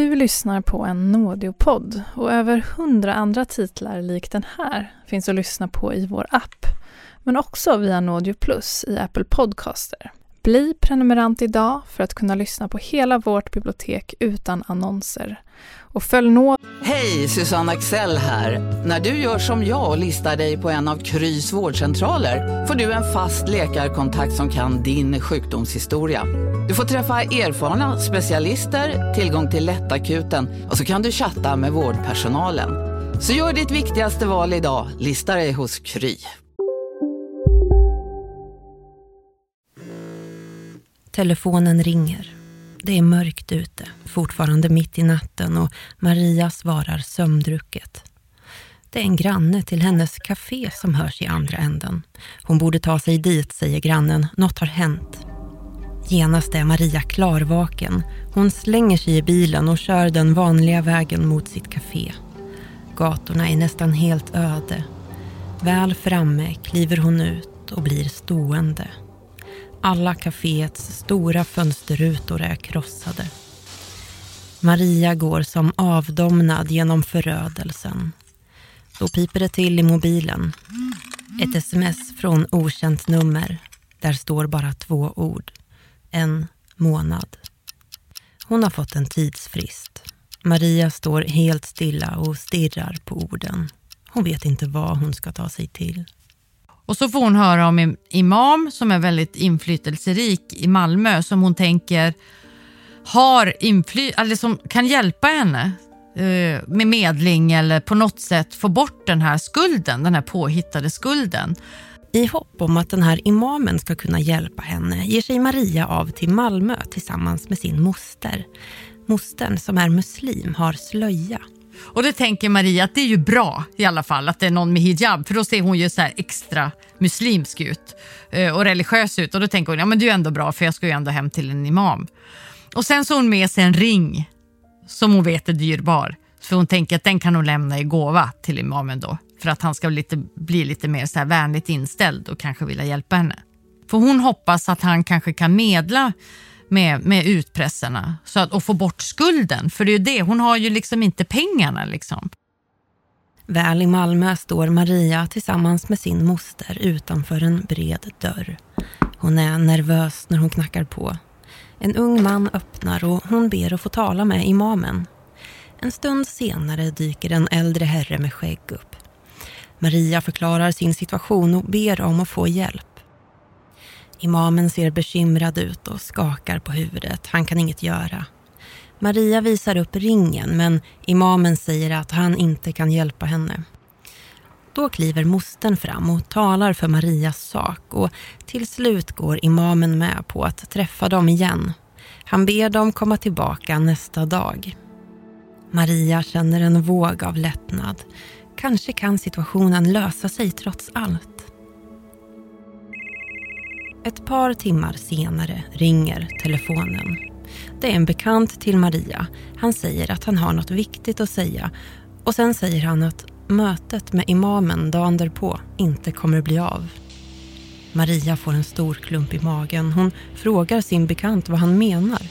Du lyssnar på en Nådeopodd och över hundra andra titlar lik den här finns att lyssna på i vår app, men också via Nådeo Plus i Apple Podcaster. Bli prenumerant idag för att kunna lyssna på hela vårt bibliotek utan annonser. Och följ nå... Hej, Susanne Axel här. När du gör som jag och listar dig på en av Krys vårdcentraler får du en fast läkarkontakt som kan din sjukdomshistoria. Du får träffa erfarna specialister, tillgång till lättakuten och så kan du chatta med vårdpersonalen. Så gör ditt viktigaste val idag, listar dig hos Kry. Telefonen ringer. Det är mörkt ute, fortfarande mitt i natten och Maria svarar sömndrucket. Det är en granne till hennes café som hörs i andra änden. Hon borde ta sig dit, säger grannen. Något har hänt. Genast är Maria klarvaken. Hon slänger sig i bilen och kör den vanliga vägen mot sitt café. Gatorna är nästan helt öde. Väl framme kliver hon ut och blir stående. Alla kaféets stora fönsterrutor är krossade. Maria går som avdomnad genom förödelsen. Då piper det till i mobilen. Ett sms från okänt nummer. Där står bara två ord. En månad. Hon har fått en tidsfrist. Maria står helt stilla och stirrar på orden. Hon vet inte vad hon ska ta sig till. Och så får hon höra om en imam som är väldigt inflytelserik i Malmö som hon tänker har infly eller som kan hjälpa henne eh, med medling eller på något sätt få bort den här skulden, den här påhittade skulden. I hopp om att den här imamen ska kunna hjälpa henne ger sig Maria av till Malmö tillsammans med sin moster. Mostern, som är muslim, har slöja. Och det tänker Maria att det är ju bra i alla fall att det är någon med hijab för då ser hon ju så extra muslimsk ut eh, och religiös ut och då tänker hon ja men det är ju ändå bra för jag ska ju ändå hem till en imam. Och sen så har hon med sig en ring som hon vet är dyrbar för hon tänker att den kan hon lämna i gåva till imamen då för att han ska lite, bli lite mer så här vänligt inställd och kanske vilja hjälpa henne. För hon hoppas att han kanske kan medla med, med utpressarna så att, och få bort skulden. För det är ju det, hon har ju liksom inte pengarna. Liksom. Väl i Malmö står Maria tillsammans med sin moster utanför en bred dörr. Hon är nervös när hon knackar på. En ung man öppnar och hon ber att få tala med imamen. En stund senare dyker en äldre herre med skägg upp. Maria förklarar sin situation och ber om att få hjälp. Imamen ser bekymrad ut och skakar på huvudet. Han kan inget göra. Maria visar upp ringen men imamen säger att han inte kan hjälpa henne. Då kliver mostern fram och talar för Marias sak och till slut går imamen med på att träffa dem igen. Han ber dem komma tillbaka nästa dag. Maria känner en våg av lättnad. Kanske kan situationen lösa sig trots allt. Ett par timmar senare ringer telefonen. Det är en bekant till Maria. Han säger att han har något viktigt att säga och sen säger han att mötet med imamen dagen därpå inte kommer att bli av. Maria får en stor klump i magen. Hon frågar sin bekant vad han menar.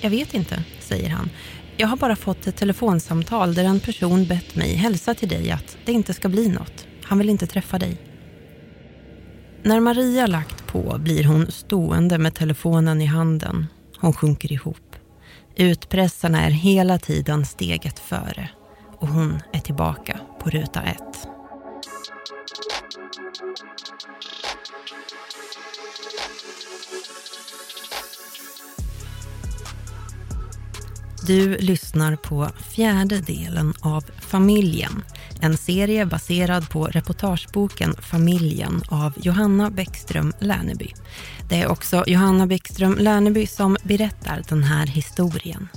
Jag vet inte, säger han. Jag har bara fått ett telefonsamtal där en person bett mig hälsa till dig att det inte ska bli något. Han vill inte träffa dig. När Maria lagt på blir hon stående med telefonen i handen. Hon sjunker ihop. Utpressarna är hela tiden steget före och hon är tillbaka på ruta ett. Du lyssnar på fjärde delen av Familjen en serie baserad på reportageboken Familjen av Johanna Bäckström Lärneby. Det är också Johanna Bäckström Lärneby som berättar den här historien.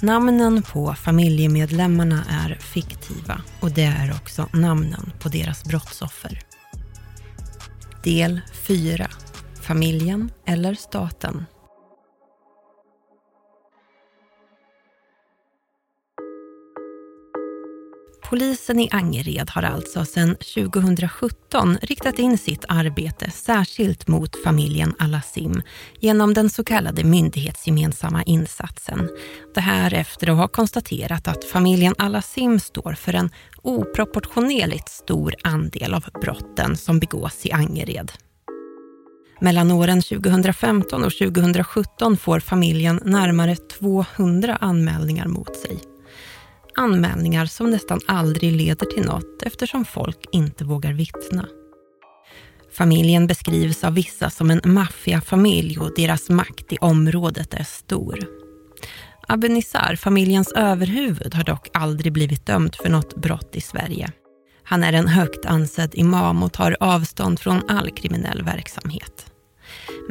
Namnen på familjemedlemmarna är fiktiva och det är också namnen på deras brottsoffer. Del 4. Familjen eller staten Polisen i Angered har alltså sedan 2017 riktat in sitt arbete särskilt mot familjen Alassim genom den så kallade myndighetsgemensamma insatsen. Det här efter att ha konstaterat att familjen Alassim står för en oproportionerligt stor andel av brotten som begås i Angered. Mellan åren 2015 och 2017 får familjen närmare 200 anmälningar mot sig. Anmälningar som nästan aldrig leder till något eftersom folk inte vågar vittna. Familjen beskrivs av vissa som en maffiafamilj och deras makt i området är stor. Abenizar, familjens överhuvud, har dock aldrig blivit dömd för något brott i Sverige. Han är en högt ansedd imam och tar avstånd från all kriminell verksamhet.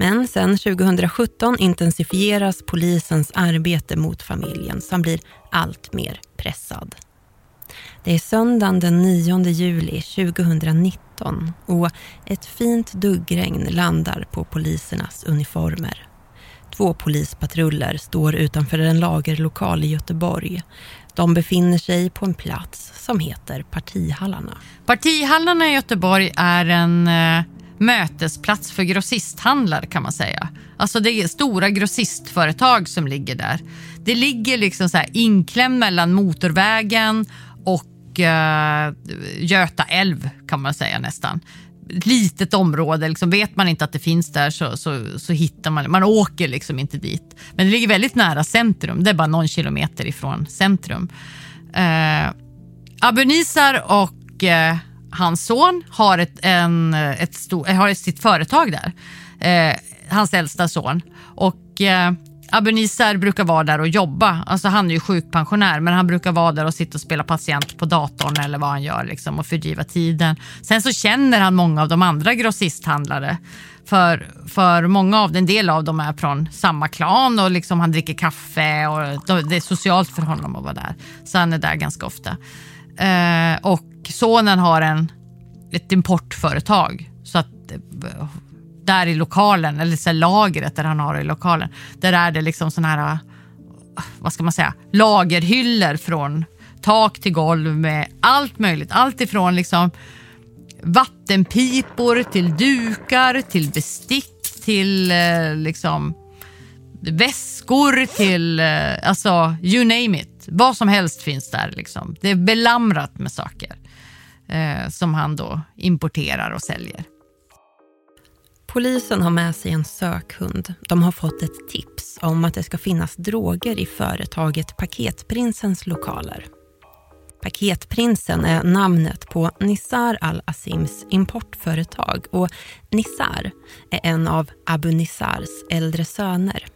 Men sen 2017 intensifieras polisens arbete mot familjen som blir allt mer pressad. Det är söndagen den 9 juli 2019 och ett fint duggregn landar på polisernas uniformer. Två polispatruller står utanför en lagerlokal i Göteborg. De befinner sig på en plats som heter Partihallarna. Partihallarna i Göteborg är en eh, mötesplats för grossisthandlare kan man säga. Alltså det är stora grossistföretag som ligger där. Det ligger liksom så här inklämd mellan motorvägen och eh, Göta älv kan man säga nästan. Ett Litet område, liksom vet man inte att det finns där så, så, så hittar man Man åker liksom inte dit. Men det ligger väldigt nära centrum, det är bara någon kilometer ifrån centrum. Eh, Abunisar och eh, hans son har, ett, en, ett stort, har sitt företag där. Eh, hans äldsta son. Och eh, Abunisar brukar vara där och jobba. Alltså han är ju sjukpensionär men han brukar vara där och sitta och spela patient på datorn eller vad han gör liksom, och fördriva tiden. Sen så känner han många av de andra grossisthandlare. För, för många av en del av dem är från samma klan och liksom han dricker kaffe och det är socialt för honom att vara där. Så han är där ganska ofta. Eh, och sonen har en, ett importföretag. Så att eh, där i lokalen, eller så lagret där han har det i lokalen, där är det liksom sådana här, eh, vad ska man säga, lagerhyllor från tak till golv med allt möjligt. Allt ifrån liksom vattenpipor till dukar, till bestick, till eh, liksom väskor, till eh, alltså you name it. Vad som helst finns där. Liksom. Det är belamrat med saker eh, som han då importerar och säljer. Polisen har med sig en sökhund. De har fått ett tips om att det ska finnas droger i företaget Paketprinsens lokaler. Paketprinsen är namnet på Nissar al-Asims importföretag och Nissar är en av Abu Nissars äldre söner.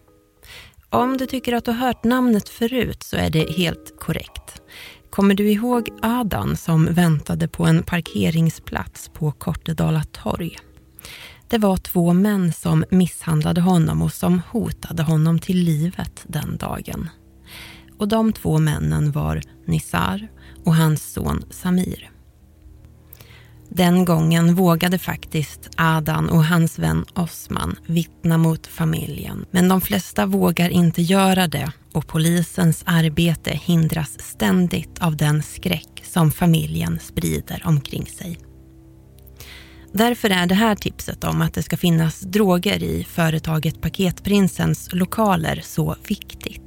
Om du tycker att du har hört namnet förut så är det helt korrekt. Kommer du ihåg Adan som väntade på en parkeringsplats på Kortedala torg? Det var två män som misshandlade honom och som hotade honom till livet den dagen. Och de två männen var Nisar och hans son Samir. Den gången vågade faktiskt Adan och hans vän Osman vittna mot familjen. Men de flesta vågar inte göra det och polisens arbete hindras ständigt av den skräck som familjen sprider omkring sig. Därför är det här tipset om att det ska finnas droger i företaget Paketprinsens lokaler så viktigt.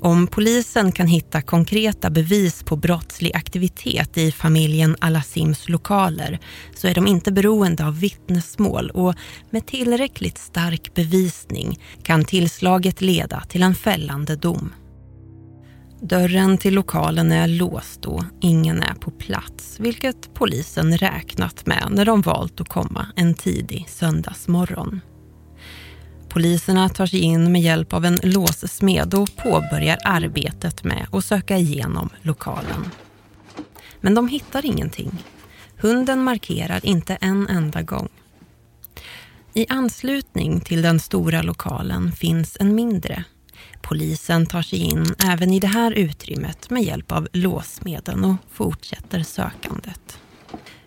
Om polisen kan hitta konkreta bevis på brottslig aktivitet i familjen Alassims lokaler så är de inte beroende av vittnesmål och med tillräckligt stark bevisning kan tillslaget leda till en fällande dom. Dörren till lokalen är låst och ingen är på plats, vilket polisen räknat med när de valt att komma en tidig söndagsmorgon. Poliserna tar sig in med hjälp av en låssmed och påbörjar arbetet med att söka igenom lokalen. Men de hittar ingenting. Hunden markerar inte en enda gång. I anslutning till den stora lokalen finns en mindre. Polisen tar sig in även i det här utrymmet med hjälp av låssmeden och fortsätter sökandet.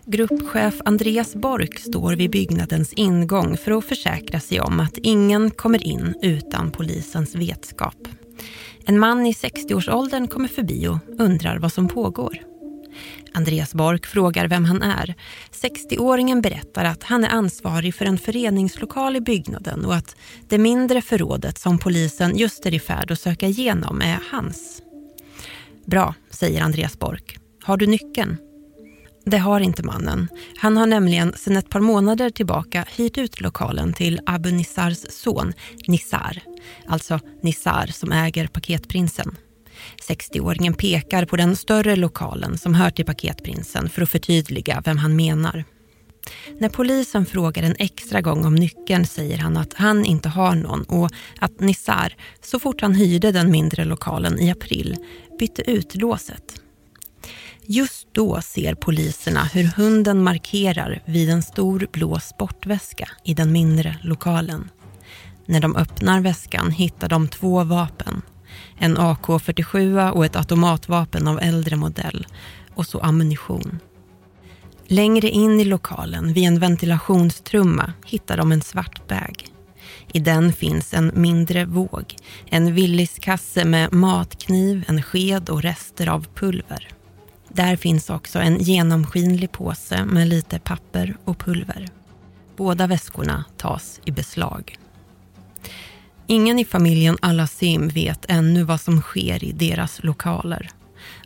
Gruppchef Andreas Bork står vid byggnadens ingång för att försäkra sig om att ingen kommer in utan polisens vetskap. En man i 60-årsåldern kommer förbi och undrar vad som pågår. Andreas Bork frågar vem han är. 60-åringen berättar att han är ansvarig för en föreningslokal i byggnaden och att det mindre förrådet som polisen just är i färd att söka igenom är hans. Bra, säger Andreas Bork. Har du nyckeln? Det har inte mannen. Han har nämligen sedan ett par månader tillbaka hyrt ut lokalen till Abu Nissars son Nissar. Alltså Nissar som äger Paketprinsen. 60-åringen pekar på den större lokalen som hör till Paketprinsen för att förtydliga vem han menar. När polisen frågar en extra gång om nyckeln säger han att han inte har någon och att Nissar, så fort han hyrde den mindre lokalen i april, bytte ut låset. Just då ser poliserna hur hunden markerar vid en stor blå sportväska i den mindre lokalen. När de öppnar väskan hittar de två vapen. En AK47 och ett automatvapen av äldre modell och så ammunition. Längre in i lokalen, vid en ventilationstrumma, hittar de en svart bag. I den finns en mindre våg, en Williskasse med matkniv, en sked och rester av pulver. Där finns också en genomskinlig påse med lite papper och pulver. Båda väskorna tas i beslag. Ingen i familjen Alassim vet ännu vad som sker i deras lokaler.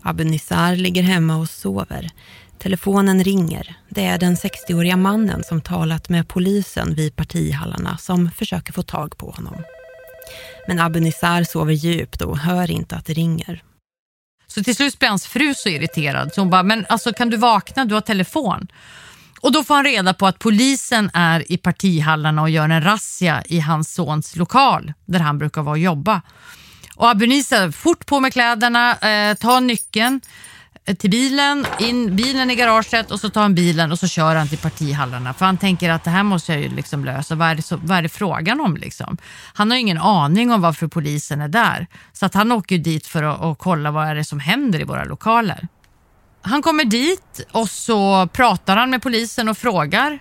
Abonissar ligger hemma och sover. Telefonen ringer. Det är den 60-åriga mannen som talat med polisen vid partihallarna som försöker få tag på honom. Men Abonissar sover djupt och hör inte att det ringer. Så till slut blir hans fru så irriterad så hon bara, men alltså kan du vakna, du har telefon. Och då får han reda på att polisen är i partihallarna och gör en razzia i hans sons lokal där han brukar vara och jobba. Och Abunisa, fort på med kläderna, eh, ta nyckeln till bilen, in bilen i garaget och så tar han bilen och så kör han till partihallarna. För han tänker att det här måste jag ju liksom lösa. Vad är det, så, vad är det frågan om? Liksom? Han har ingen aning om varför polisen är där. Så att han åker dit för att, att kolla vad är det som händer i våra lokaler. Han kommer dit och så pratar han med polisen och frågar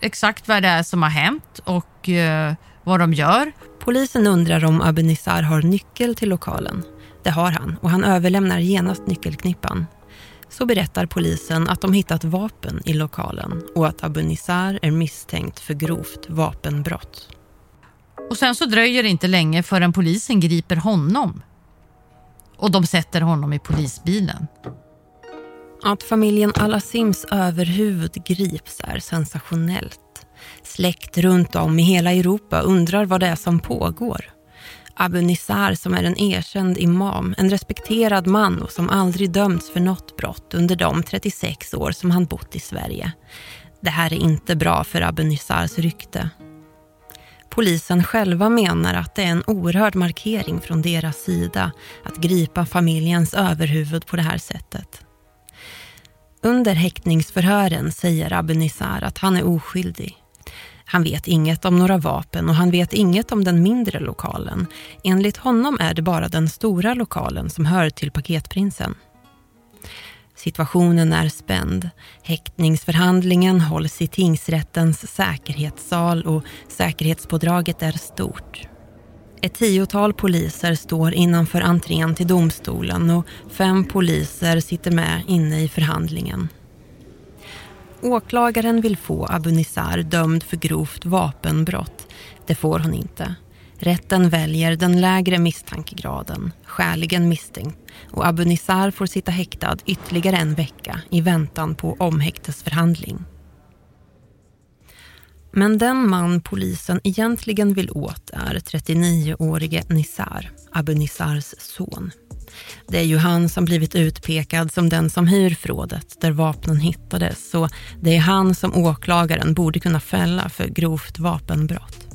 exakt vad det är som har hänt och eh, vad de gör. Polisen undrar om Abenissar har nyckel till lokalen. Det har han och han överlämnar genast nyckelknippan så berättar polisen att de hittat vapen i lokalen och att Abu Nissar är misstänkt för grovt vapenbrott. Och sen så dröjer det inte länge förrän polisen griper honom. Och de sätter honom i polisbilen. Att familjen Al-Asims överhuvud grips är sensationellt. Släkt runt om i hela Europa undrar vad det är som pågår. Abu Nisar som är en erkänd imam, en respekterad man och som aldrig dömts för något brott under de 36 år som han bott i Sverige. Det här är inte bra för Abu Nisars rykte. Polisen själva menar att det är en oerhörd markering från deras sida att gripa familjens överhuvud på det här sättet. Under häktningsförhören säger Abu Nisar att han är oskyldig. Han vet inget om några vapen och han vet inget om den mindre lokalen. Enligt honom är det bara den stora lokalen som hör till paketprinsen. Situationen är spänd. Häktningsförhandlingen hålls i tingsrättens säkerhetssal och säkerhetspådraget är stort. Ett tiotal poliser står innanför entrén till domstolen och fem poliser sitter med inne i förhandlingen. Åklagaren vill få Abunisar dömd för grovt vapenbrott. Det får hon inte. Rätten väljer den lägre misstankegraden, skäligen misstänkt och Abu Nissar får sitta häktad ytterligare en vecka i väntan på omhäktesförhandling. Men den man polisen egentligen vill åt är 39-årige Nisar, Abu Nissars son. Det är ju han som blivit utpekad som den som hyr förrådet där vapnen hittades så det är han som åklagaren borde kunna fälla för grovt vapenbrott.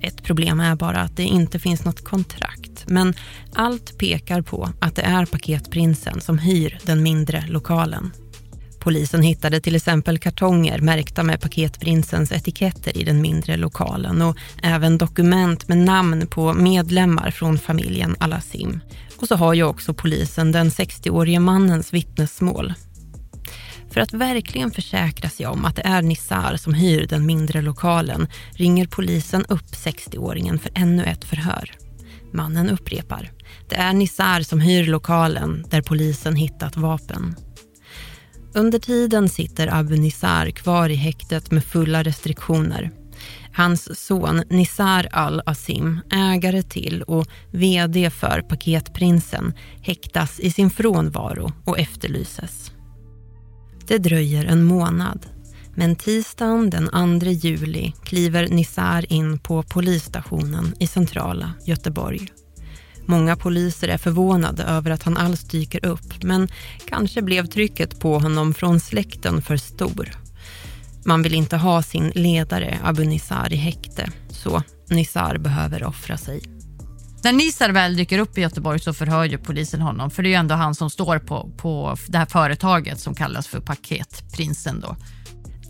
Ett problem är bara att det inte finns något kontrakt men allt pekar på att det är paketprinsen som hyr den mindre lokalen. Polisen hittade till exempel kartonger märkta med paketprinsens etiketter i den mindre lokalen och även dokument med namn på medlemmar från familjen Alasim. Och så har ju också polisen den 60-årige mannens vittnesmål. För att verkligen försäkra sig om att det är Nissar som hyr den mindre lokalen ringer polisen upp 60-åringen för ännu ett förhör. Mannen upprepar. Det är Nissar som hyr lokalen där polisen hittat vapen. Under tiden sitter Abu Nissar kvar i häktet med fulla restriktioner. Hans son Nisar al-Asim, ägare till och VD för Paketprinsen, häktas i sin frånvaro och efterlyses. Det dröjer en månad, men tisdagen den 2 juli kliver Nisar in på polisstationen i centrala Göteborg. Många poliser är förvånade över att han alls dyker upp men kanske blev trycket på honom från släkten för stor. Man vill inte ha sin ledare Abu Nizar i häkte, så Nizar behöver offra sig. När Nizar väl dyker upp i Göteborg så förhör ju polisen honom för det är ju ändå han som står på, på det här företaget som kallas för Paketprinsen. Då.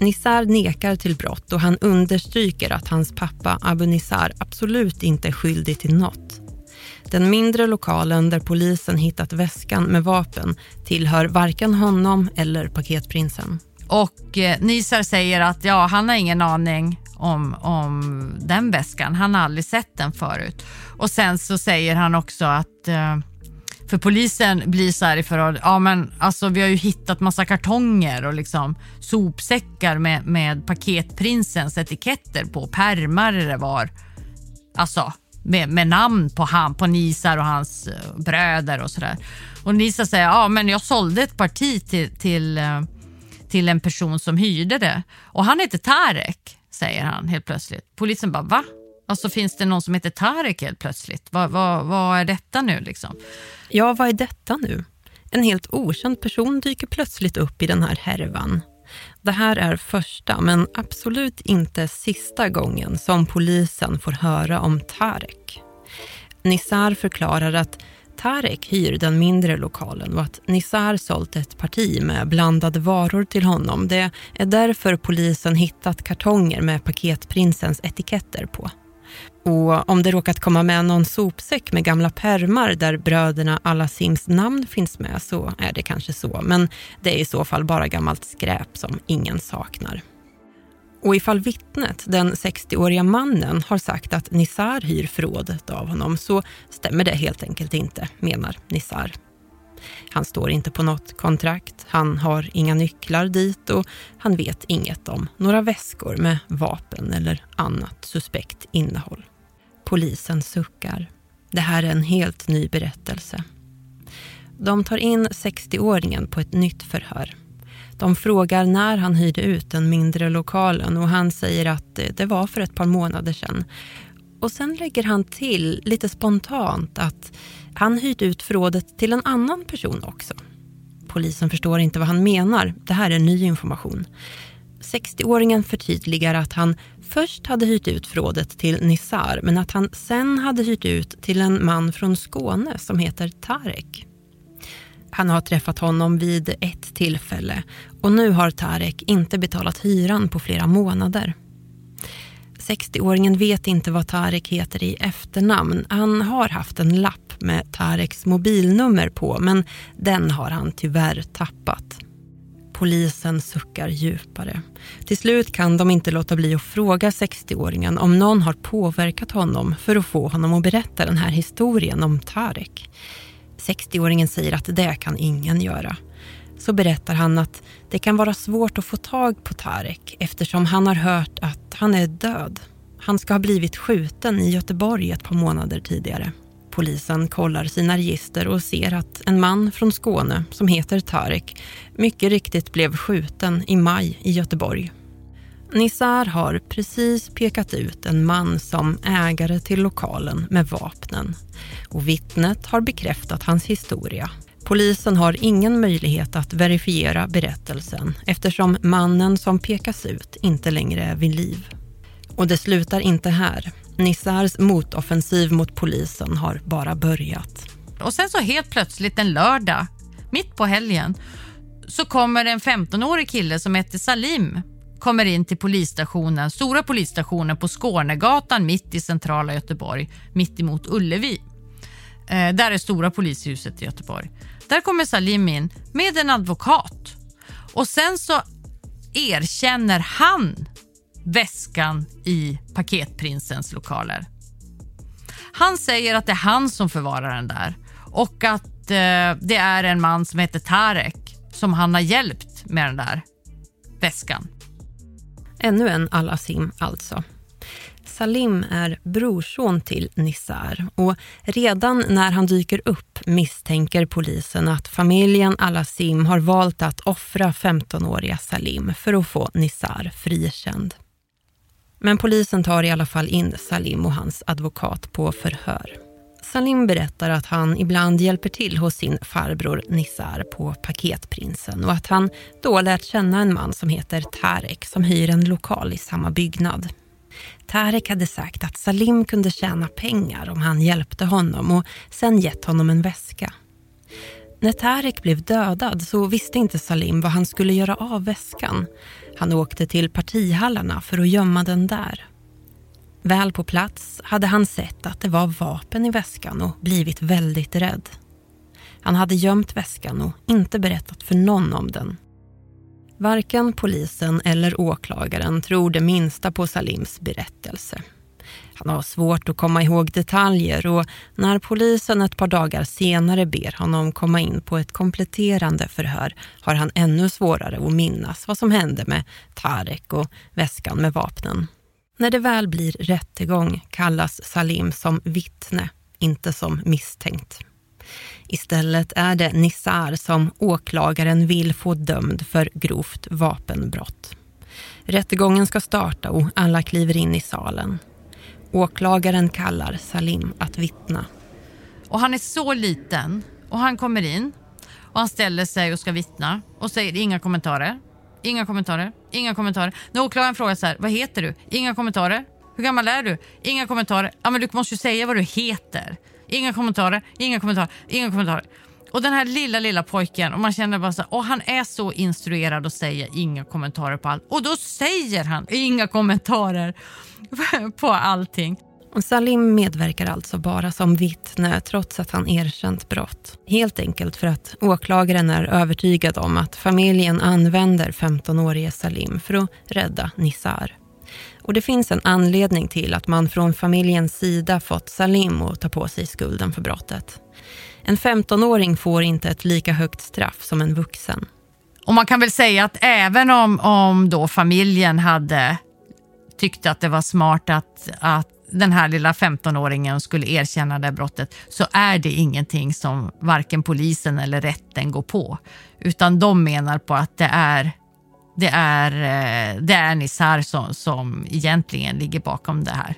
Nizar nekar till brott och han understryker att hans pappa Abu Nizar absolut inte är skyldig till något. Den mindre lokalen där polisen hittat väskan med vapen tillhör varken honom eller paketprinsen. Och eh, Nisar säger att ja, han har ingen aning om, om den väskan. Han har aldrig sett den förut. Och sen så säger han också att eh, för polisen blir så här i förhör, ja men alltså vi har ju hittat massa kartonger och liksom sopsäckar med, med paketprinsens etiketter på, pärmar det var. Alltså med, med namn på, han, på Nisar och hans eh, bröder och sådär. Och Nisar säger, ja men jag sålde ett parti till, till, eh, till en person som hyrde det och han heter Tarek, säger han helt plötsligt. Polisen bara, va? Alltså finns det någon som heter Tarek helt plötsligt? Vad, vad, vad är detta nu liksom? Ja, vad är detta nu? En helt okänd person dyker plötsligt upp i den här härvan. Det här är första, men absolut inte sista gången som polisen får höra om Tarek. Nissar förklarar att Tarek hyr den mindre lokalen och att Nisar sålt ett parti med blandade varor till honom. Det är därför polisen hittat kartonger med paketprinsens etiketter på. Och om det råkat komma med någon sopsäck med gamla permar där bröderna Alasims namn finns med så är det kanske så. Men det är i så fall bara gammalt skräp som ingen saknar. Och ifall vittnet, den 60-åriga mannen, har sagt att Nissar hyr förrådet av honom så stämmer det helt enkelt inte, menar Nissar. Han står inte på något kontrakt, han har inga nycklar dit och han vet inget om några väskor med vapen eller annat suspekt innehåll. Polisen suckar. Det här är en helt ny berättelse. De tar in 60-åringen på ett nytt förhör. De frågar när han hyrde ut den mindre lokalen och han säger att eh, det var för ett par månader sedan. Och sen lägger han till lite spontant att han hyrt ut förrådet till en annan person också. Polisen förstår inte vad han menar. Det här är ny information. 60-åringen förtydligar att han först hade hyrt ut förrådet till Nissar men att han sen hade hyrt ut till en man från Skåne som heter Tarek. Han har träffat honom vid ett tillfälle och nu har Tarek inte betalat hyran på flera månader. 60-åringen vet inte vad Tarek heter i efternamn. Han har haft en lapp med Tareks mobilnummer på men den har han tyvärr tappat. Polisen suckar djupare. Till slut kan de inte låta bli att fråga 60-åringen om någon har påverkat honom för att få honom att berätta den här historien om Tarek. 60-åringen säger att det kan ingen göra. Så berättar han att det kan vara svårt att få tag på Tarek eftersom han har hört att han är död. Han ska ha blivit skjuten i Göteborg ett par månader tidigare. Polisen kollar sina register och ser att en man från Skåne som heter Tarek mycket riktigt blev skjuten i maj i Göteborg. Nissar har precis pekat ut en man som ägare till lokalen med vapnen och vittnet har bekräftat hans historia. Polisen har ingen möjlighet att verifiera berättelsen eftersom mannen som pekas ut inte längre är vid liv. Och det slutar inte här. Nissars motoffensiv mot polisen har bara börjat. Och sen så helt plötsligt en lördag, mitt på helgen, så kommer en 15-årig kille som heter Salim kommer in till polisstationen, stora polisstationen på Skånegatan mitt i centrala Göteborg, mitt emot Ullevi. Eh, där är stora polishuset i Göteborg. Där kommer Salim in med en advokat och sen så erkänner han väskan i paketprinsens lokaler. Han säger att det är han som förvarar den där och att eh, det är en man som heter Tarek som han har hjälpt med den där väskan. Ännu en Al-Asim alltså. Salim är brorson till Nissar och redan när han dyker upp misstänker polisen att familjen Al-Asim har valt att offra 15-åriga Salim för att få Nissar frikänd. Men polisen tar i alla fall in Salim och hans advokat på förhör. Salim berättar att han ibland hjälper till hos sin farbror Nissar på Paketprinsen och att han då lärt känna en man som heter Tarek som hyr en lokal i samma byggnad. Tarek hade sagt att Salim kunde tjäna pengar om han hjälpte honom och sen gett honom en väska. När Tarek blev dödad så visste inte Salim vad han skulle göra av väskan. Han åkte till partihallarna för att gömma den där. Väl på plats hade han sett att det var vapen i väskan och blivit väldigt rädd. Han hade gömt väskan och inte berättat för någon om den. Varken polisen eller åklagaren tror det minsta på Salims berättelse. Han har svårt att komma ihåg detaljer och när polisen ett par dagar senare ber honom komma in på ett kompletterande förhör har han ännu svårare att minnas vad som hände med Tarek och väskan med vapnen. När det väl blir rättegång kallas Salim som vittne, inte som misstänkt. Istället är det Nissar som åklagaren vill få dömd för grovt vapenbrott. Rättegången ska starta och alla kliver in i salen. Åklagaren kallar Salim att vittna. Och han är så liten och han kommer in och han ställer sig och ska vittna och säger inga kommentarer. Inga kommentarer. Inga kommentarer. När åklagaren frågar så här, vad heter du? Inga kommentarer. Hur gammal är du? Inga kommentarer. Ja, men du måste ju säga vad du heter. Inga kommentarer, inga kommentarer, inga kommentarer. Och den här lilla, lilla pojken och man känner bara så och han är så instruerad att säga inga kommentarer på allt. Och då säger han inga kommentarer på allting. Salim medverkar alltså bara som vittne trots att han erkänt brott. Helt enkelt för att åklagaren är övertygad om att familjen använder 15-årige Salim för att rädda Nissar. Och det finns en anledning till att man från familjens sida fått Salim att ta på sig skulden för brottet. En 15-åring får inte ett lika högt straff som en vuxen. Och man kan väl säga att även om, om då familjen hade tyckt att det var smart att, att den här lilla 15-åringen skulle erkänna det brottet så är det ingenting som varken polisen eller rätten går på. Utan de menar på att det är det är, eh, det är Nissar som, som egentligen ligger bakom det här.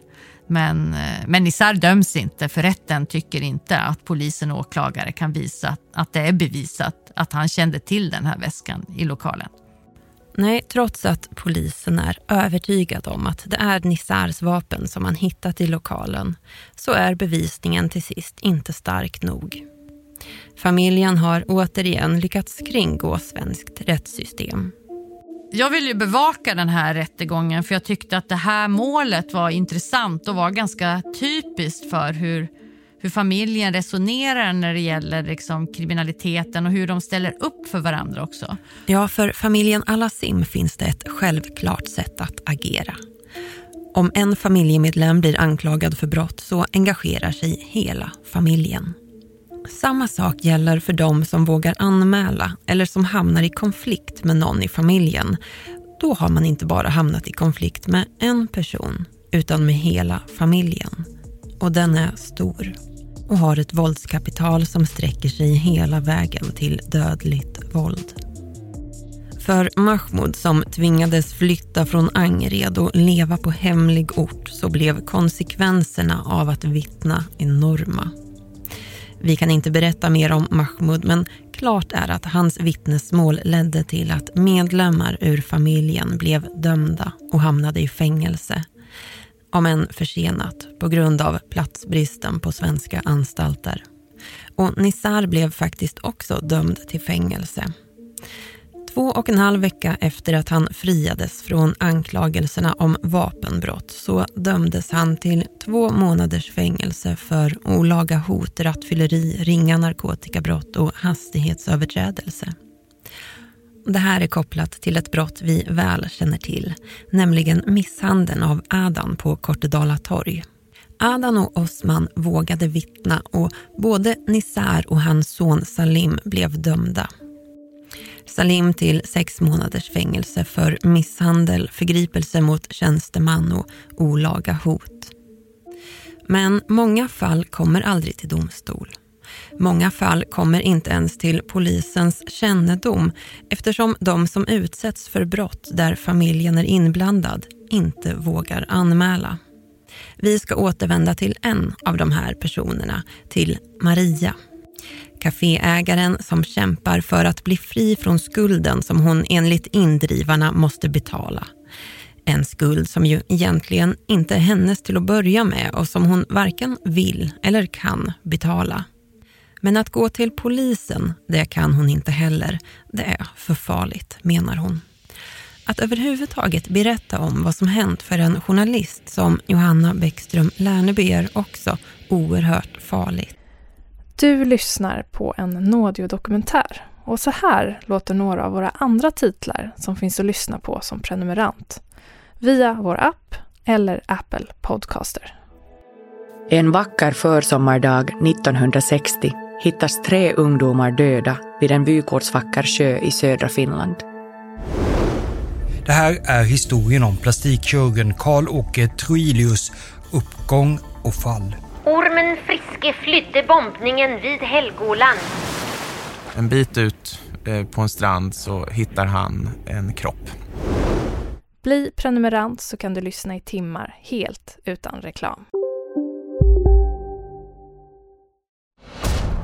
Men, eh, men Nissar döms inte för rätten tycker inte att polisen och åklagare kan visa att det är bevisat att han kände till den här väskan i lokalen. Nej, trots att polisen är övertygad om att det är Nissars vapen som man hittat i lokalen så är bevisningen till sist inte stark nog. Familjen har återigen lyckats kringgå svenskt rättssystem jag ville ju bevaka den här rättegången för jag tyckte att det här målet var intressant och var ganska typiskt för hur, hur familjen resonerar när det gäller liksom kriminaliteten och hur de ställer upp för varandra också. Ja, för familjen Alassim finns det ett självklart sätt att agera. Om en familjemedlem blir anklagad för brott så engagerar sig hela familjen. Samma sak gäller för de som vågar anmäla eller som hamnar i konflikt med någon i familjen. Då har man inte bara hamnat i konflikt med en person utan med hela familjen. Och den är stor och har ett våldskapital som sträcker sig hela vägen till dödligt våld. För Mahmoud som tvingades flytta från Angered och leva på hemlig ort så blev konsekvenserna av att vittna enorma. Vi kan inte berätta mer om Mahmoud men klart är att hans vittnesmål ledde till att medlemmar ur familjen blev dömda och hamnade i fängelse. Om än försenat på grund av platsbristen på svenska anstalter. Och Nissar blev faktiskt också dömd till fängelse. Två och en halv vecka efter att han friades från anklagelserna om vapenbrott så dömdes han till två månaders fängelse för olaga hot, rattfylleri, ringa narkotikabrott och hastighetsöverträdelse. Det här är kopplat till ett brott vi väl känner till, nämligen misshandeln av Adan på Kortedala torg. Adan och Osman vågade vittna och både Nisar och hans son Salim blev dömda. Salim till sex månaders fängelse för misshandel, förgripelse mot tjänsteman och olaga hot. Men många fall kommer aldrig till domstol. Många fall kommer inte ens till polisens kännedom eftersom de som utsätts för brott där familjen är inblandad inte vågar anmäla. Vi ska återvända till en av de här personerna, till Maria. Caféägaren som kämpar för att bli fri från skulden som hon enligt indrivarna måste betala. En skuld som ju egentligen inte är hennes till att börja med och som hon varken vill eller kan betala. Men att gå till polisen, det kan hon inte heller. Det är för farligt, menar hon. Att överhuvudtaget berätta om vad som hänt för en journalist som Johanna Bäckström Lärneby är också oerhört farligt. Du lyssnar på en Nådio-dokumentär och så här låter några av våra andra titlar som finns att lyssna på som prenumerant via vår app eller Apple Podcaster. En vacker försommardag 1960 hittas tre ungdomar döda vid en vykortsvacker sjö i södra Finland. Det här är historien om plastikkirurgen Karl-Åke Troilius uppgång och fall. Ormen Friske flydde bombningen vid Helgoland. En bit ut eh, på en strand så hittar han en kropp. Bli prenumerant så kan du lyssna i timmar helt utan reklam.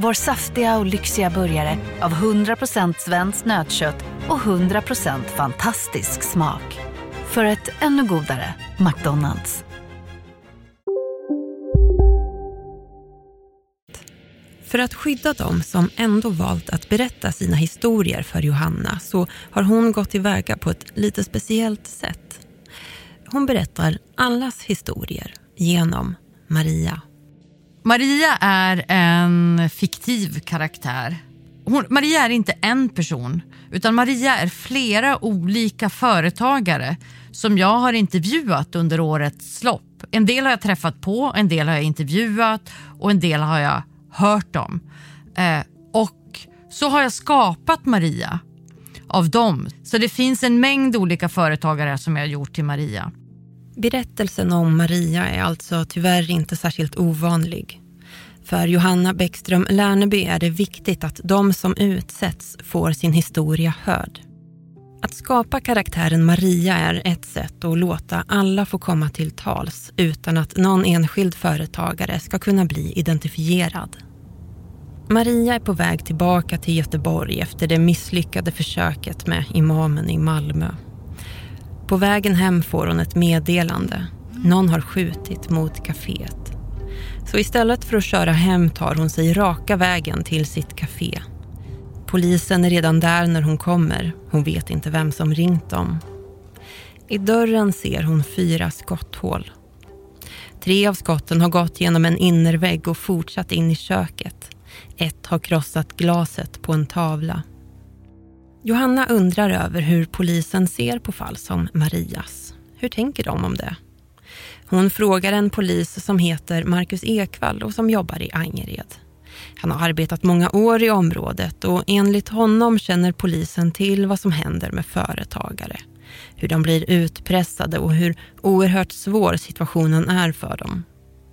Vår saftiga och lyxiga burgare av 100% svenskt nötkött och 100% fantastisk smak. För ett ännu godare McDonalds. För att skydda dem som ändå valt att berätta sina historier för Johanna så har hon gått tillväga på ett lite speciellt sätt. Hon berättar allas historier genom Maria. Maria är en fiktiv karaktär. Hon, Maria är inte en person, utan Maria är flera olika företagare som jag har intervjuat under årets lopp. En del har jag träffat på, en del har jag intervjuat och en del har jag hört om. Eh, och så har jag skapat Maria av dem. Så det finns en mängd olika företagare som jag har gjort till Maria. Berättelsen om Maria är alltså tyvärr inte särskilt ovanlig. För Johanna Bäckström Lärneby är det viktigt att de som utsätts får sin historia hörd. Att skapa karaktären Maria är ett sätt att låta alla få komma till tals utan att någon enskild företagare ska kunna bli identifierad. Maria är på väg tillbaka till Göteborg efter det misslyckade försöket med imamen i Malmö. På vägen hem får hon ett meddelande. Någon har skjutit mot kaféet. Så istället för att köra hem tar hon sig raka vägen till sitt kafé. Polisen är redan där när hon kommer. Hon vet inte vem som ringt dem. I dörren ser hon fyra skotthål. Tre av skotten har gått genom en innervägg och fortsatt in i köket. Ett har krossat glaset på en tavla. Johanna undrar över hur polisen ser på fall som Marias. Hur tänker de om det? Hon frågar en polis som heter Marcus Ekvall och som jobbar i Angered. Han har arbetat många år i området och enligt honom känner polisen till vad som händer med företagare. Hur de blir utpressade och hur oerhört svår situationen är för dem.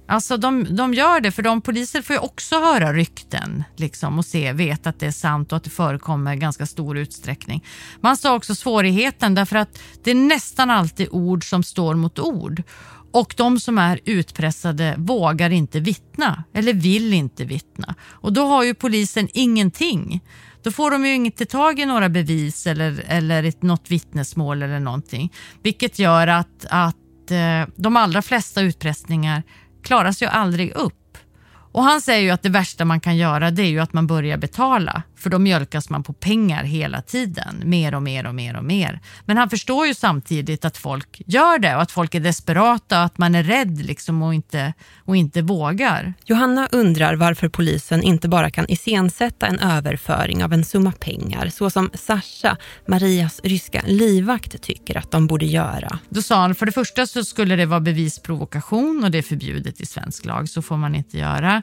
Alltså de, de gör det, för de poliser får ju också höra rykten liksom, och se, veta att det är sant och att det förekommer i ganska stor utsträckning. Man sa också svårigheten därför att det är nästan alltid ord som står mot ord. Och de som är utpressade vågar inte vittna eller vill inte vittna. Och då har ju polisen ingenting. Då får de ju inte tag i några bevis eller, eller ett, något vittnesmål eller någonting. Vilket gör att, att eh, de allra flesta utpressningar klaras ju aldrig upp. Och han säger ju att det värsta man kan göra det är ju att man börjar betala för då mjölkas man på pengar hela tiden, mer och mer och mer och mer. Men han förstår ju samtidigt att folk gör det och att folk är desperata och att man är rädd liksom och, inte, och inte vågar. Johanna undrar varför polisen inte bara kan iscensätta en överföring av en summa pengar så som Sasha, Marias ryska livvakt, tycker att de borde göra. Då sa han, för det första så skulle det vara bevisprovokation och det är förbjudet i svensk lag, så får man inte göra.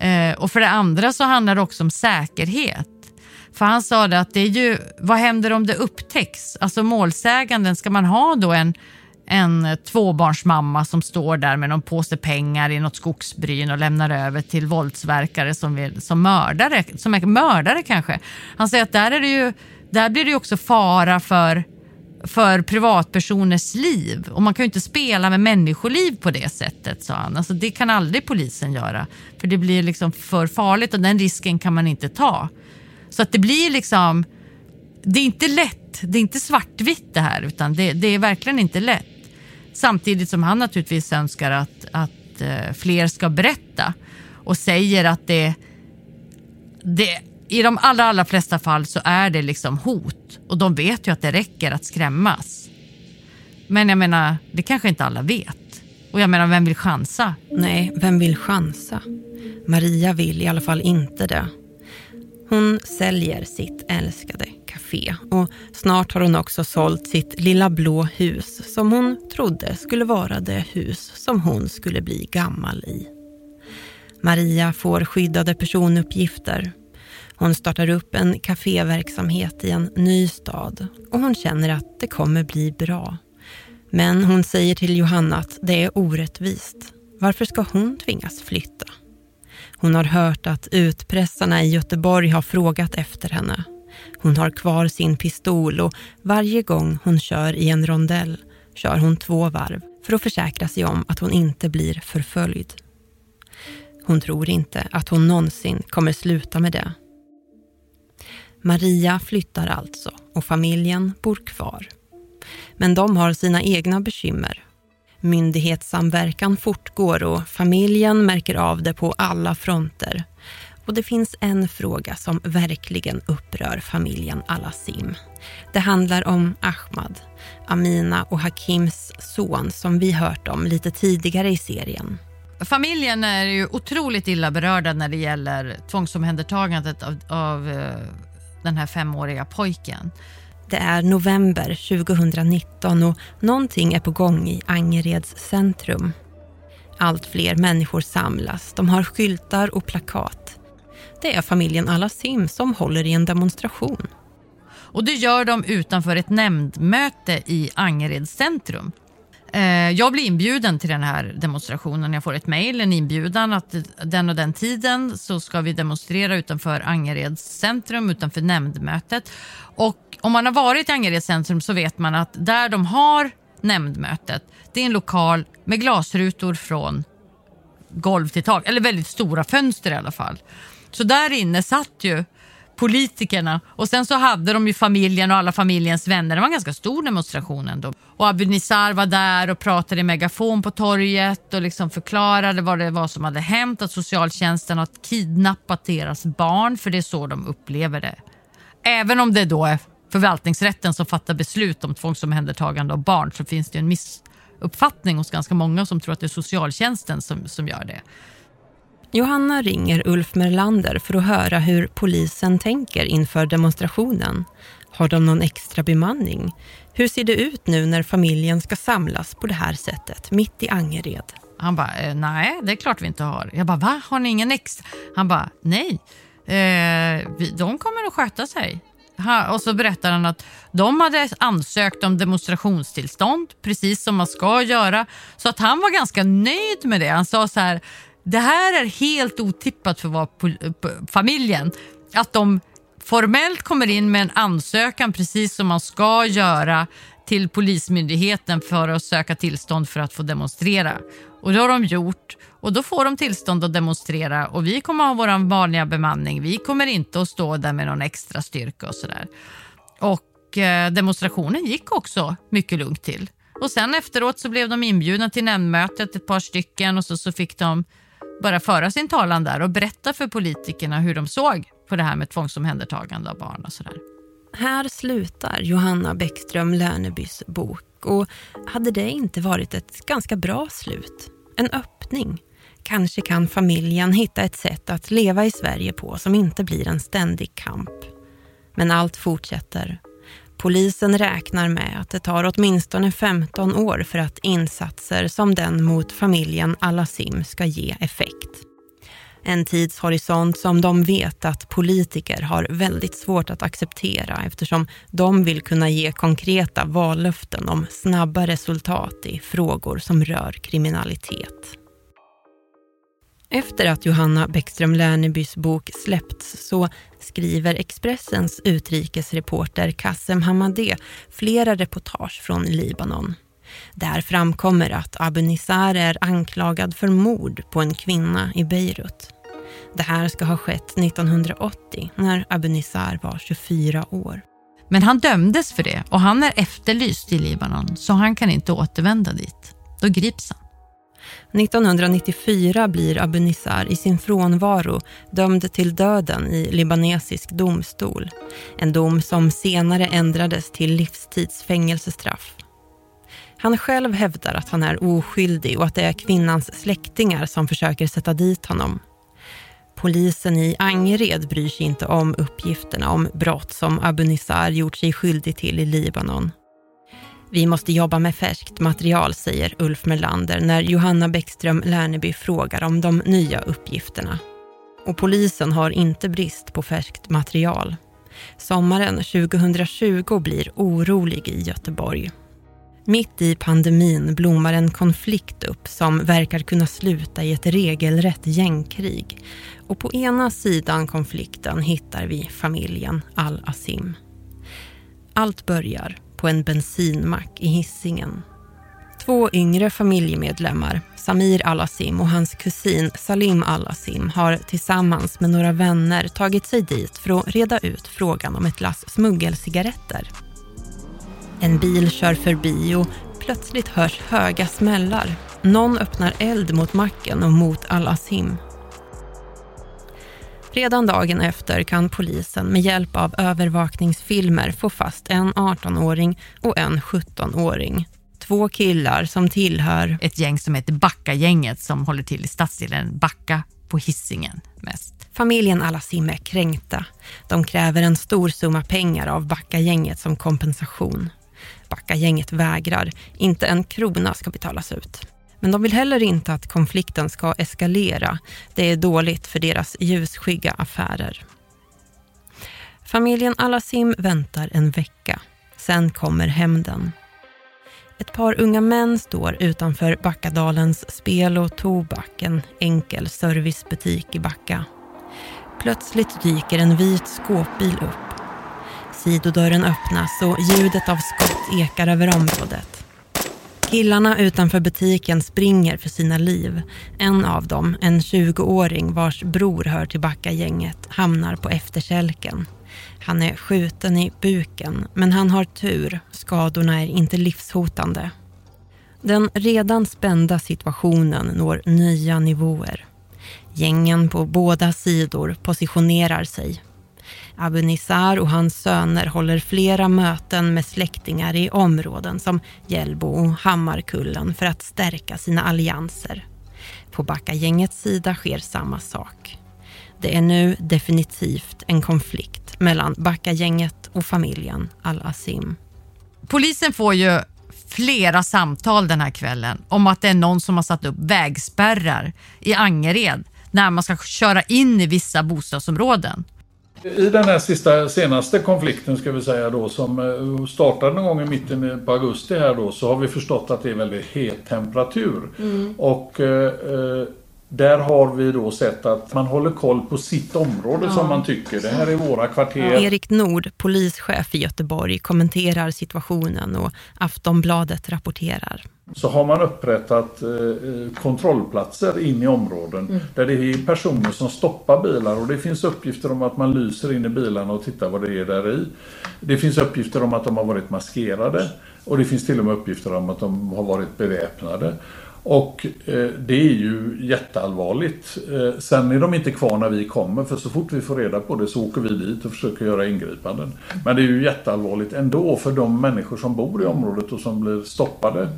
Eh, och för det andra så handlar det också om säkerhet. För han sa det att det är ju, vad händer om det upptäcks? Alltså målsäganden, ska man ha då en, en tvåbarnsmamma som står där med någon påse pengar i något skogsbryn och lämnar över till våldsverkare som, vill, som, mördare, som är mördare kanske. Han säger att där, är det ju, där blir det ju också fara för för privatpersoners liv. Och man kan ju inte spela med människoliv på det sättet, sa han. Alltså, det kan aldrig polisen göra. För det blir liksom för farligt och den risken kan man inte ta. Så att det blir liksom, det är inte lätt. Det är inte svartvitt det här, utan det, det är verkligen inte lätt. Samtidigt som han naturligtvis önskar att, att eh, fler ska berätta och säger att det, det i de allra, allra flesta fall så är det liksom hot och de vet ju att det räcker att skrämmas. Men jag menar, det kanske inte alla vet. Och jag menar, vem vill chansa? Nej, vem vill chansa? Maria vill i alla fall inte det. Hon säljer sitt älskade café och snart har hon också sålt sitt lilla blå hus som hon trodde skulle vara det hus som hon skulle bli gammal i. Maria får skyddade personuppgifter hon startar upp en kaféverksamhet i en ny stad och hon känner att det kommer bli bra. Men hon säger till Johanna att det är orättvist. Varför ska hon tvingas flytta? Hon har hört att utpressarna i Göteborg har frågat efter henne. Hon har kvar sin pistol och varje gång hon kör i en rondell kör hon två varv för att försäkra sig om att hon inte blir förföljd. Hon tror inte att hon någonsin kommer sluta med det. Maria flyttar alltså och familjen bor kvar. Men de har sina egna bekymmer. Myndighetssamverkan fortgår och familjen märker av det på alla fronter. Och det finns en fråga som verkligen upprör familjen Alassim. Det handlar om Ahmad, Amina och Hakims son som vi hört om lite tidigare i serien. Familjen är ju otroligt illa berörda när det gäller tvångsomhändertagandet av, av eh, den här femåriga pojken. Det är november 2019 och någonting är på gång i Angereds centrum. Allt fler människor samlas. De har skyltar och plakat. Det är familjen Alassim som håller i en demonstration. Och det gör de utanför ett nämndmöte i Angereds centrum. Eh, jag blir inbjuden till den här demonstrationen. Jag får ett mejl, en inbjudan att den och den tiden så ska vi demonstrera utanför Angereds centrum, utanför nämndmötet. Och om man har varit i Angereds centrum så vet man att där de har nämndmötet, det är en lokal med glasrutor från golv till tak, eller väldigt stora fönster i alla fall. Så där inne satt ju politikerna. Och sen så hade de ju familjen och alla familjens vänner. Det var en ganska stor demonstration ändå. Och Abu Nizar var där och pratade i megafon på torget och liksom förklarade vad det var som hade hänt. Att socialtjänsten har kidnappat deras barn, för det är så de upplever det. Även om det då är förvaltningsrätten som fattar beslut om tvångsomhändertagande av barn så finns det en missuppfattning hos ganska många som tror att det är socialtjänsten som, som gör det. Johanna ringer Ulf Merlander för att höra hur polisen tänker inför demonstrationen. Har de någon extra bemanning? Hur ser det ut nu när familjen ska samlas på det här sättet, mitt i Angered? Han bara, eh, nej det är klart vi inte har. Jag bara, va? Har ni ingen extra? Han bara, nej. Eh, vi, de kommer att sköta sig. Ha, och så berättar han att de hade ansökt om demonstrationstillstånd, precis som man ska göra. Så att han var ganska nöjd med det. Han sa så här, det här är helt otippat för vad familjen. Att de formellt kommer in med en ansökan precis som man ska göra till Polismyndigheten för att söka tillstånd för att få demonstrera. Och det har de gjort och då får de tillstånd att demonstrera och vi kommer ha vår vanliga bemanning. Vi kommer inte att stå där med någon extra styrka och sådär. Och eh, demonstrationen gick också mycket lugnt till. Och sen efteråt så blev de inbjudna till nämndmötet, ett par stycken och så, så fick de bara föra sin talan där och berätta för politikerna hur de såg på det här med tvångsomhändertagande av barn och sådär. Här slutar Johanna Bäckström Lernebys bok och hade det inte varit ett ganska bra slut? En öppning? Kanske kan familjen hitta ett sätt att leva i Sverige på som inte blir en ständig kamp. Men allt fortsätter. Polisen räknar med att det tar åtminstone 15 år för att insatser som den mot familjen Alasim ska ge effekt. En tidshorisont som de vet att politiker har väldigt svårt att acceptera eftersom de vill kunna ge konkreta vallöften om snabba resultat i frågor som rör kriminalitet. Efter att Johanna Bäckström Lernebys bok släppts så skriver Expressens utrikesreporter Kassem Hamadeh flera reportage från Libanon. Där framkommer att Abu Nizar är anklagad för mord på en kvinna i Beirut. Det här ska ha skett 1980 när Abu Nizar var 24 år. Men han dömdes för det och han är efterlyst i Libanon så han kan inte återvända dit. Då grips han. 1994 blir Abu Nissar i sin frånvaro dömd till döden i libanesisk domstol. En dom som senare ändrades till livstids fängelsestraff. Han själv hävdar att han är oskyldig och att det är kvinnans släktingar som försöker sätta dit honom. Polisen i Angered bryr sig inte om uppgifterna om brott som Abu Nissar gjort sig skyldig till i Libanon. Vi måste jobba med färskt material, säger Ulf Melander när Johanna Bäckström Lerneby frågar om de nya uppgifterna. Och polisen har inte brist på färskt material. Sommaren 2020 blir orolig i Göteborg. Mitt i pandemin blommar en konflikt upp som verkar kunna sluta i ett regelrätt gängkrig. Och på ena sidan konflikten hittar vi familjen Al-Asim. Allt börjar på en bensinmack i Hisingen. Två yngre familjemedlemmar, Samir Alasim och hans kusin Salim Alasim har tillsammans med några vänner tagit sig dit för att reda ut frågan om ett lass smuggelcigaretter. En bil kör förbi och plötsligt hörs höga smällar. Någon öppnar eld mot macken och mot Alasim. Redan dagen efter kan polisen med hjälp av övervakningsfilmer få fast en 18-åring och en 17-åring. Två killar som tillhör ett gäng som heter Backa-gänget som håller till i stadsdelen Backa på Hisingen mest. Familjen Alasim är kränkta. De kräver en stor summa pengar av Backa-gänget som kompensation. Backa-gänget vägrar. Inte en krona ska betalas ut. Men de vill heller inte att konflikten ska eskalera. Det är dåligt för deras ljusskygga affärer. Familjen Alasim väntar en vecka. Sen kommer hämnden. Ett par unga män står utanför Backadalens spel och tobak, en enkel servicebutik i Backa. Plötsligt dyker en vit skåpbil upp. Sidodörren öppnas och ljudet av skott ekar över området. Killarna utanför butiken springer för sina liv. En av dem, en 20-åring vars bror hör till Backa-gänget, hamnar på efterkälken. Han är skjuten i buken, men han har tur. Skadorna är inte livshotande. Den redan spända situationen når nya nivåer. Gängen på båda sidor positionerar sig Abu Nizar och hans söner håller flera möten med släktingar i områden som Hjällbo och Hammarkullen för att stärka sina allianser. På Backagängets sida sker samma sak. Det är nu definitivt en konflikt mellan Backagänget och familjen Al-Asim. Polisen får ju flera samtal den här kvällen om att det är någon som har satt upp vägspärrar i Angered när man ska köra in i vissa bostadsområden. I den här sista, senaste konflikten ska vi säga då som eh, startade någon gång i mitten på augusti här då så har vi förstått att det är väldigt het temperatur. Mm. Och eh, eh, där har vi då sett att man håller koll på sitt område ja. som man tycker. Det här är våra kvarter. Erik Nord, polischef i Göteborg, kommenterar situationen och Aftonbladet rapporterar så har man upprättat eh, kontrollplatser in i områden mm. där det är personer som stoppar bilar och det finns uppgifter om att man lyser in i bilarna och tittar vad det är där i. Det finns uppgifter om att de har varit maskerade och det finns till och med uppgifter om att de har varit beväpnade. Och eh, det är ju jätteallvarligt. Eh, sen är de inte kvar när vi kommer för så fort vi får reda på det så åker vi dit och försöker göra ingripanden. Men det är ju jätteallvarligt ändå för de människor som bor i området och som blir stoppade,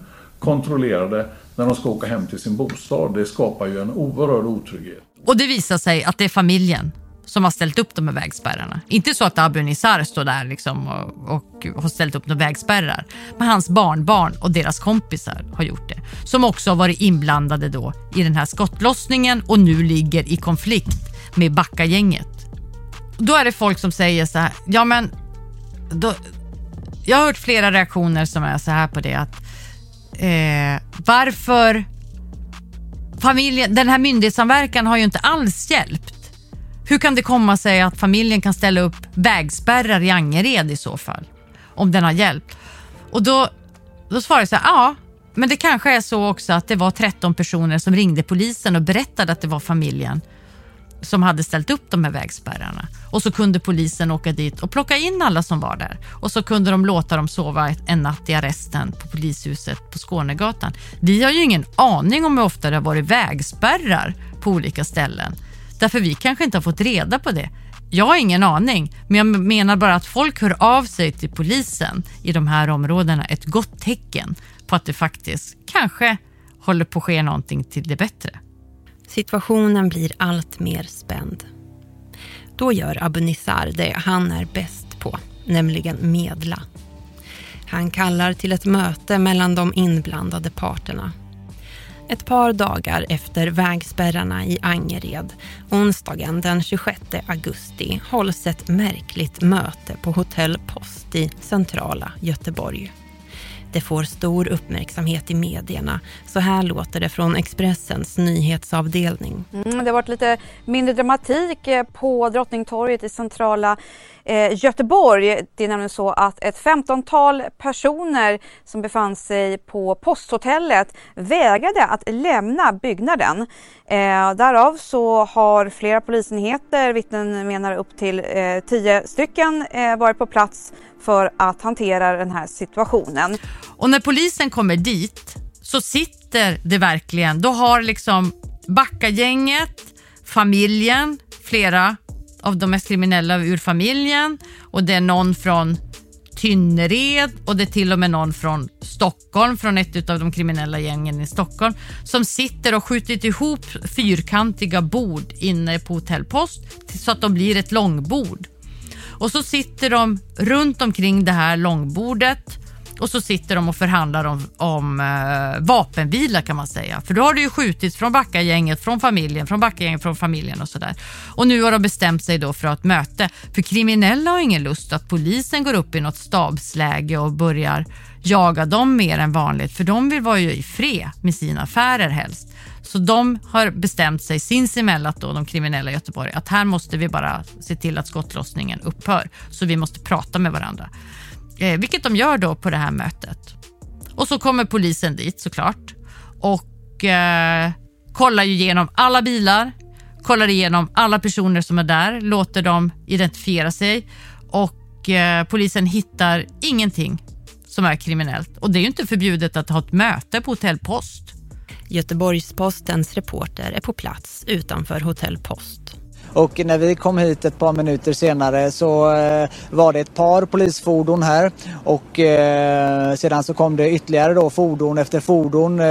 kontrollerade när de ska åka hem till sin bostad. Det skapar ju en oerhörd otrygghet. Och det visar sig att det är familjen som har ställt upp de här vägspärrarna. Inte så att Abu Nizar står där liksom och, och har ställt upp några vägspärrar. Men hans barnbarn och deras kompisar har gjort det. Som också har varit inblandade då i den här skottlossningen och nu ligger i konflikt med Backagänget. Då är det folk som säger så här, ja men då, jag har hört flera reaktioner som är så här på det att eh, varför familjen, den här myndighetssamverkan har ju inte alls hjälpt. Hur kan det komma sig att familjen kan ställa upp vägspärrar i Angered i så fall? Om den har hjälpt. Och då, då svarar jag så här, ja, men det kanske är så också att det var 13 personer som ringde polisen och berättade att det var familjen som hade ställt upp de här vägspärrarna. Och så kunde polisen åka dit och plocka in alla som var där. Och så kunde de låta dem sova en natt i arresten på polishuset på Skånegatan. Vi har ju ingen aning om hur ofta det har varit vägspärrar på olika ställen. Därför vi kanske inte har fått reda på det. Jag har ingen aning, men jag menar bara att folk hör av sig till polisen i de här områdena ett gott tecken på att det faktiskt kanske håller på att ske någonting till det bättre. Situationen blir allt mer spänd. Då gör Abu Nizar det han är bäst på, nämligen medla. Han kallar till ett möte mellan de inblandade parterna ett par dagar efter vägspärrarna i Angered, onsdagen den 26 augusti, hålls ett märkligt möte på Hotell Post i centrala Göteborg. Det får stor uppmärksamhet i medierna. Så här låter det från Expressens nyhetsavdelning. Mm, det har varit lite mindre dramatik eh, på Drottningtorget i centrala eh, Göteborg. Det är nämligen så att ett 15-tal personer som befann sig på posthotellet vägrade att lämna byggnaden. Eh, därav så har flera polisenheter, vittnen menar upp till eh, tio stycken, eh, varit på plats för att hantera den här situationen. Och när polisen kommer dit så sitter det verkligen, då har liksom Backagänget, familjen, flera av de mest kriminella ur familjen och det är någon från Tynnered och det är till och med någon från Stockholm, från ett av de kriminella gängen i Stockholm, som sitter och skjutit ihop fyrkantiga bord inne på Hotell Post så att de blir ett långbord. Och så sitter de runt omkring det här långbordet och så sitter de och förhandlar om, om eh, vapenvila kan man säga. För då har det ju skjutits från Backagänget, från familjen, från Backagänget, från familjen och sådär. Och nu har de bestämt sig då för ett möte. För kriminella har ingen lust att polisen går upp i något stabsläge och börjar jaga dem mer än vanligt. För de vill vara ju i fred med sina affärer helst. Så de har bestämt sig sinsemellan, då, de kriminella i Göteborg, att här måste vi bara se till att skottlossningen upphör. Så vi måste prata med varandra. Eh, vilket de gör då på det här mötet. Och så kommer polisen dit såklart och eh, kollar igenom alla bilar, kollar igenom alla personer som är där, låter dem identifiera sig och eh, polisen hittar ingenting som är kriminellt. Och det är ju inte förbjudet att ha ett möte på Hotell Post. Göteborgs-Postens reporter är på plats utanför Hotell Post. Och när vi kom hit ett par minuter senare så eh, var det ett par polisfordon här. Och eh, sedan så kom det ytterligare då fordon efter fordon eh,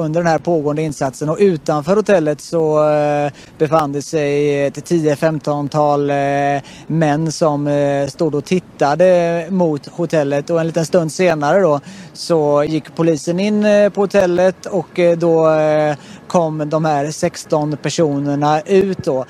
under den här pågående insatsen. Och utanför hotellet så eh, befann det sig ett 10-15-tal eh, män som eh, stod och tittade mot hotellet. Och en liten stund senare då så gick polisen in på hotellet och då kom de här 16 personerna ut då.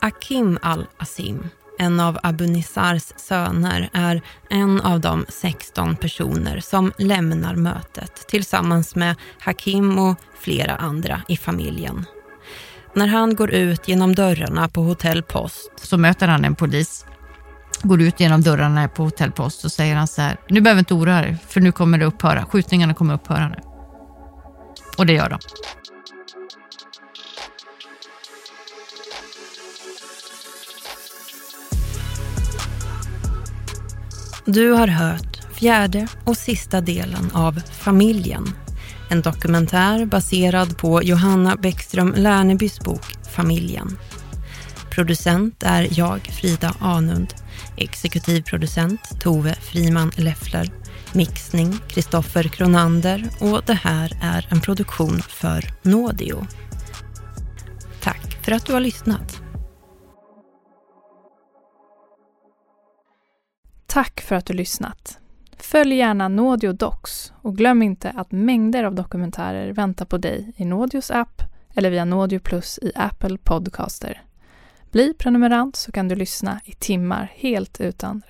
Akim al-Asim, en av Abu Nizars söner, är en av de 16 personer som lämnar mötet tillsammans med Hakim och flera andra i familjen. När han går ut genom dörrarna på Hotell Post så möter han en polis. Går ut genom dörrarna på Hotell Post och säger han så här, nu behöver inte oroa dig för nu kommer det upphöra. Skjutningarna kommer upphöra nu. Och det gör de. Du har hört fjärde och sista delen av Familjen. En dokumentär baserad på Johanna Bäckström Lernebys bok Familjen. Producent är jag, Frida Anund. Exekutiv producent Tove Friman Leffler. Mixning Kristoffer Kronander och det här är en produktion för Nådio. Tack för att du har lyssnat. Tack för att du lyssnat. Följ gärna Nådio Docs och glöm inte att mängder av dokumentärer väntar på dig i Nådios app eller via Nådio Plus i Apple Podcaster. Bli prenumerant så kan du lyssna i timmar helt utan